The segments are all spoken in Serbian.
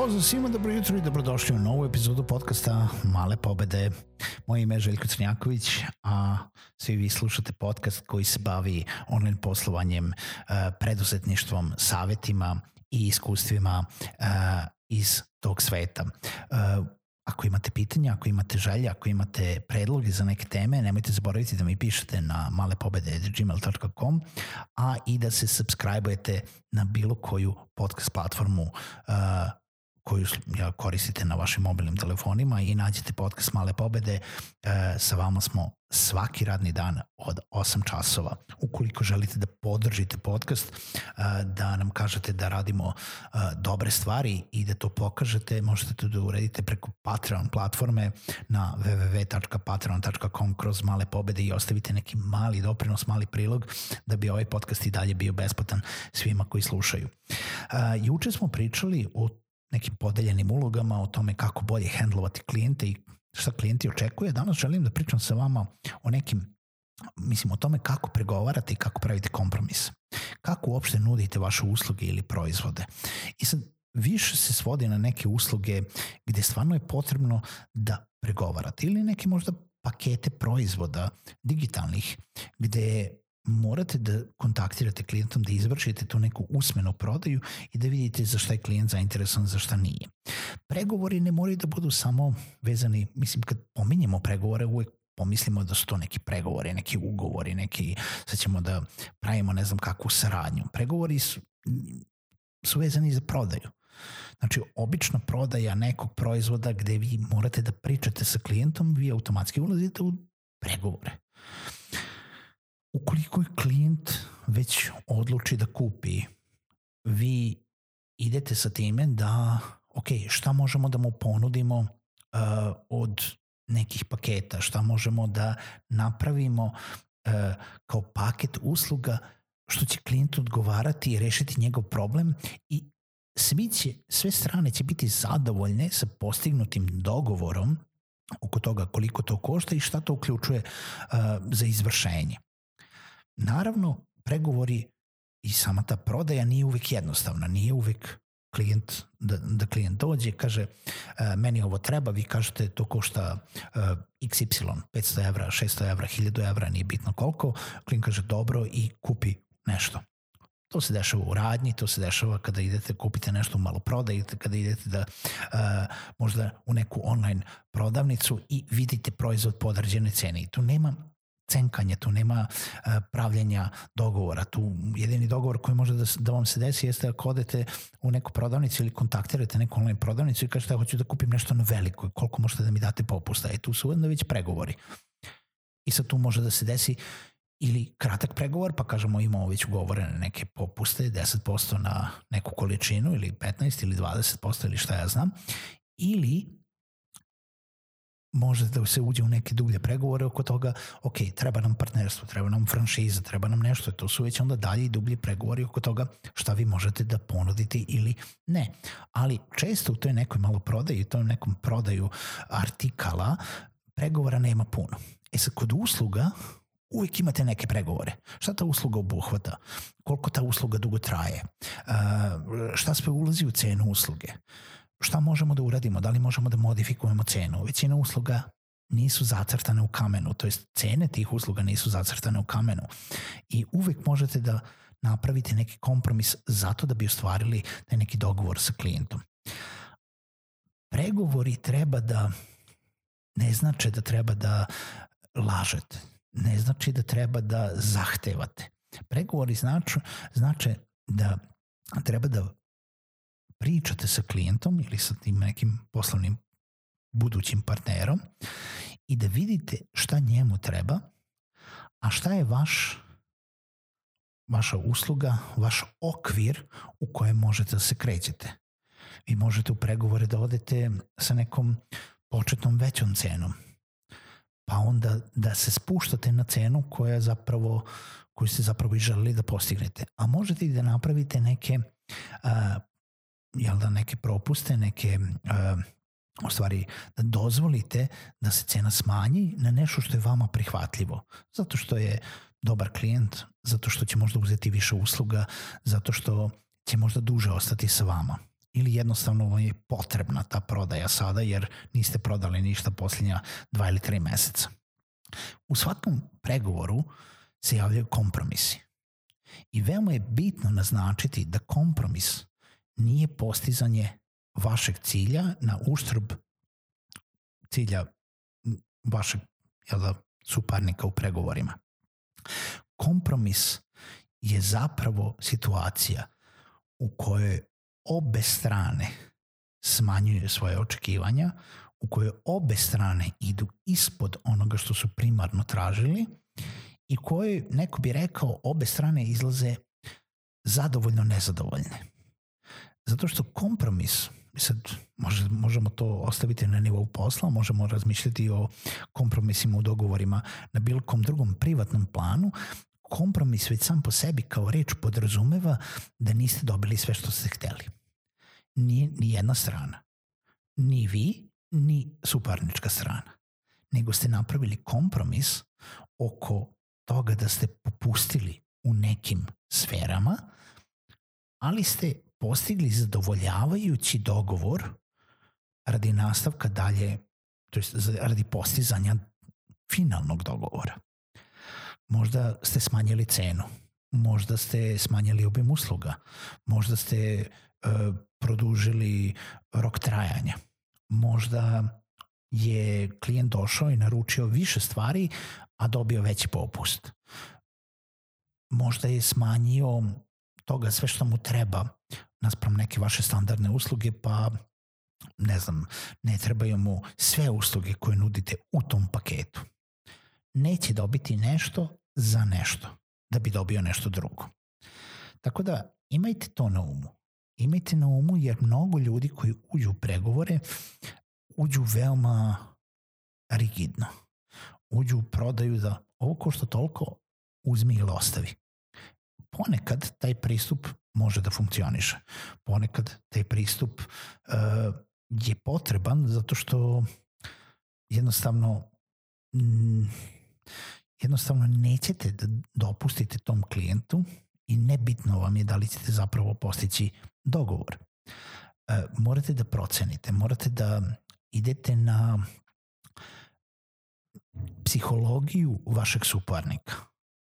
Pozdrav svima, dobro jutro i dobrodošli u novu epizodu podcasta Male pobede. Moje ime je Željko Crnjaković, a svi vi slušate podcast koji se bavi online poslovanjem, eh, preduzetništvom, savetima i iskustvima eh, iz tog sveta. Eh, ako imate pitanja, ako imate želje, ako imate predloge za neke teme, nemojte zaboraviti da mi pišete na malepobede.gmail.com, a i da se subscribe-ujete na bilo koju podcast platformu uh, koju koristite na vašim mobilnim telefonima i nađete podcast Male pobede. E, sa vama smo svaki radni dan od 8 časova. Ukoliko želite da podržite podcast, e, da nam kažete da radimo e, dobre stvari i da to pokažete, možete to da uredite preko Patreon platforme na www.patreon.com kroz male pobede i ostavite neki mali doprinos, mali prilog da bi ovaj podcast i dalje bio besplatan svima koji slušaju. E, juče smo pričali o nekim podeljenim ulogama, o tome kako bolje hendlovati klijente i šta klijenti očekuje. Danas želim da pričam sa vama o nekim mislim o tome kako pregovarate i kako pravite kompromis. Kako uopšte nudite vaše usluge ili proizvode. I sad više se svodi na neke usluge gde stvarno je potrebno da pregovarate ili neke možda pakete proizvoda digitalnih gde morate da kontaktirate klijentom, da izvršite tu neku usmenu prodaju i da vidite za šta je klijent zainteresovan, za šta nije. Pregovori ne moraju da budu samo vezani, mislim kad pominjemo pregovore uvek pomislimo da su to neki pregovori, neki ugovori, neki, sad ćemo da pravimo ne znam kakvu saradnju. Pregovori su, su vezani za prodaju. Znači, obična prodaja nekog proizvoda gde vi morate da pričate sa klijentom, vi automatski ulazite u pregovore ukoliko je klijent već odluči da kupi, vi idete sa time da, ok, šta možemo da mu ponudimo uh, od nekih paketa, šta možemo da napravimo uh, kao paket usluga što će klijent odgovarati i rešiti njegov problem i svi će, sve strane će biti zadovoljne sa postignutim dogovorom oko toga koliko to košta i šta to uključuje uh, za izvršenje. Naravno, pregovori i sama ta prodaja nije uvek jednostavna, nije uvek klijent, da, da klijent dođe, kaže e, meni ovo treba, vi kažete to košta e, XY, 500 evra, 600 evra, 1000 evra, nije bitno koliko, klijent kaže dobro i kupi nešto. To se dešava u radnji, to se dešava kada idete kupite nešto u maloprodaji, kada idete da uh, možda u neku online prodavnicu i vidite proizvod po određenoj ceni. I tu nema cenkanje, tu nema uh, pravljenja dogovora. Tu jedini dogovor koji može da, da vam se desi jeste ako odete u neku prodavnicu ili kontaktirate neku online prodavnicu i kažete ja hoću da kupim nešto na veliko, koliko možete da mi date popusta. E tu su onda već pregovori. I sad tu može da se desi ili kratak pregovor, pa kažemo imamo već ugovorene neke popuste, 10% na neku količinu ili 15 ili 20% ili šta ja znam, ili može da se uđe u neke dublje pregovore oko toga, ok, treba nam partnerstvo, treba nam franšiza, treba nam nešto, to su već onda dalje i dublji pregovori oko toga šta vi možete da ponudite ili ne. Ali često u toj nekoj malo prodaju, u tom nekom prodaju artikala, pregovora nema puno. E sad, kod usluga uvijek imate neke pregovore. Šta ta usluga obuhvata? Koliko ta usluga dugo traje? šta sve ulazi u cenu usluge? Šta možemo da uradimo, da li možemo da modifikujemo cenu. Većina usluga nisu zacrtane u kamenu, to jest cene tih usluga nisu zacrtane u kamenu. I uvek možete da napravite neki kompromis zato da bi ostvarili taj neki dogovor sa klijentom. Pregovori treba da ne znači da treba da lažete, ne znači da treba da zahtevate. Pregovori značu, znače da treba da pričate sa klijentom ili sa tim nekim poslovnim budućim partnerom i da vidite šta njemu treba, a šta je vaš vaša usluga, vaš okvir u kojem možete da se krećete. Vi možete u pregovore da odete sa nekom početnom većom cenom, pa onda da se spuštate na cenu koja zapravo, koju ste zapravo i želeli da postignete. A možete i da napravite neke jel da, neke propuste, neke u stvari da dozvolite da se cena smanji na nešto što je vama prihvatljivo. Zato što je dobar klijent, zato što će možda uzeti više usluga, zato što će možda duže ostati sa vama. Ili jednostavno vam je potrebna ta prodaja sada jer niste prodali ništa posljednja dva ili tri meseca. U svakom pregovoru se javljaju kompromisi. I veoma je bitno naznačiti da kompromis nije postizanje vašeg cilja na uštrb cilja vašeg jel da, suparnika u pregovorima. Kompromis je zapravo situacija u kojoj obe strane smanjuju svoje očekivanja, u kojoj obe strane idu ispod onoga što su primarno tražili i kojoj, neko bi rekao, obe strane izlaze zadovoljno nezadovoljne. Zato što kompromis, sad može, možemo to ostaviti na nivou posla, možemo razmišljati o kompromisima u dogovorima na bilo kom drugom privatnom planu, kompromis već sam po sebi kao reč podrazumeva da niste dobili sve što ste hteli. Ni, ni jedna strana. Ni vi, ni suparnička strana. Nego ste napravili kompromis oko toga da ste popustili u nekim sferama, ali ste postigli zadovoljavajući dogovor radi nastavka dalje, to jest radi postizanja finalnog dogovora. Možda ste smanjili cenu, možda ste smanjili obim usluga, možda ste uh, produžili rok trajanja, možda je klijent došao i naručio više stvari, a dobio veći popust. Možda je smanjio toga sve što mu treba naspram neke vaše standardne usluge, pa ne znam, ne trebaju mu sve usluge koje nudite u tom paketu. Neće dobiti nešto za nešto, da bi dobio nešto drugo. Tako da imajte to na umu. Imajte na umu jer mnogo ljudi koji uđu u pregovore uđu veoma rigidno. Uđu u prodaju da ovo košta toliko, uzmi ili ostavi ponekad taj pristup može da funkcioniše. Ponekad taj pristup uh, je potreban zato što jednostavno mm, jednostavno nećete da dopustite tom klijentu i nebitno vam je da li ćete zapravo postići dogovor. E, morate da procenite, morate da idete na psihologiju vašeg suparnika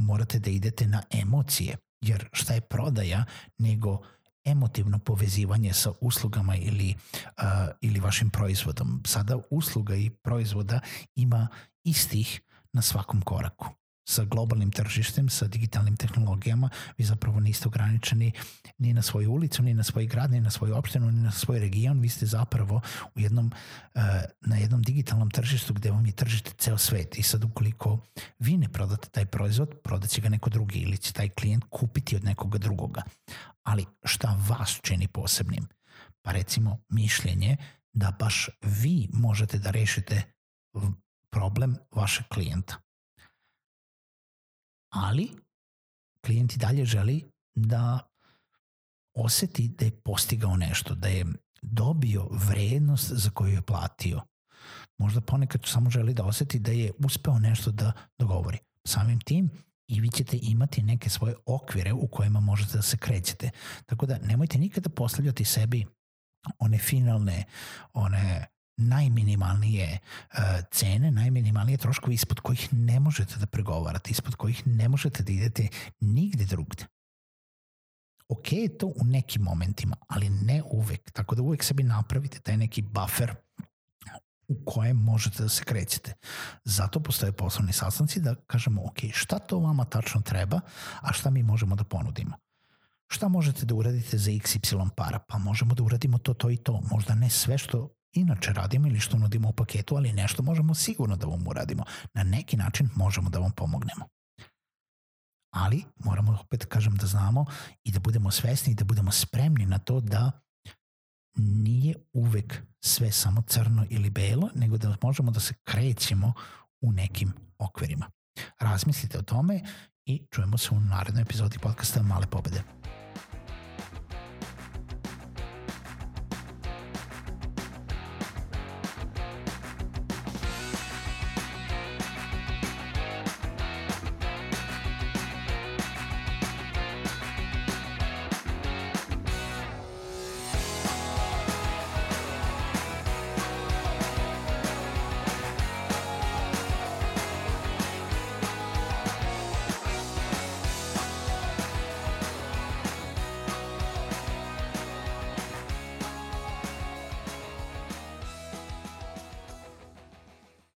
morate da idete na emocije, jer šta je prodaja nego emotivno povezivanje sa uslugama ili, uh, ili vašim proizvodom. Sada usluga i proizvoda ima istih na svakom koraku sa globalnim tržištem, sa digitalnim tehnologijama, vi zapravo niste ograničeni ni na svoju ulicu, ni na svoj grad, ni na svoju opštinu, ni na svoj region, vi ste zapravo u jednom, eh, na jednom digitalnom tržištu gde vam je tržište ceo svet i sad ukoliko vi ne prodate taj proizvod, prodaće ga neko drugi ili će taj klijent kupiti od nekoga drugoga. Ali šta vas čini posebnim? Pa recimo mišljenje da baš vi možete da rešite problem vašeg klijenta ali klijent i dalje želi da oseti da je postigao nešto, da je dobio vrednost za koju je platio. Možda ponekad samo želi da oseti da je uspeo nešto da dogovori. Samim tim i vi ćete imati neke svoje okvire u kojima možete da se krećete. Tako da nemojte nikada postavljati sebi one finalne, one najminimalnije uh, cene, najminimalnije troškovi ispod kojih ne možete da pregovarate, ispod kojih ne možete da idete nigde drugde. Ok je to u nekim momentima, ali ne uvek. Tako da uvek sebi napravite taj neki buffer u kojem možete da se krećete. Zato postoje poslovni sastanci da kažemo, ok, šta to vama tačno treba, a šta mi možemo da ponudimo. šta možete da uradite za XY para? Pa možemo da uradimo to, to i to. Možda ne sve što inače radimo ili što nudimo u paketu, ali nešto možemo sigurno da vam uradimo. Na neki način možemo da vam pomognemo. Ali moramo opet kažem da znamo i da budemo svesni i da budemo spremni na to da nije uvek sve samo crno ili belo, nego da možemo da se krećemo u nekim okvirima. Razmislite o tome i čujemo se u narednoj epizodi podcasta Male pobede.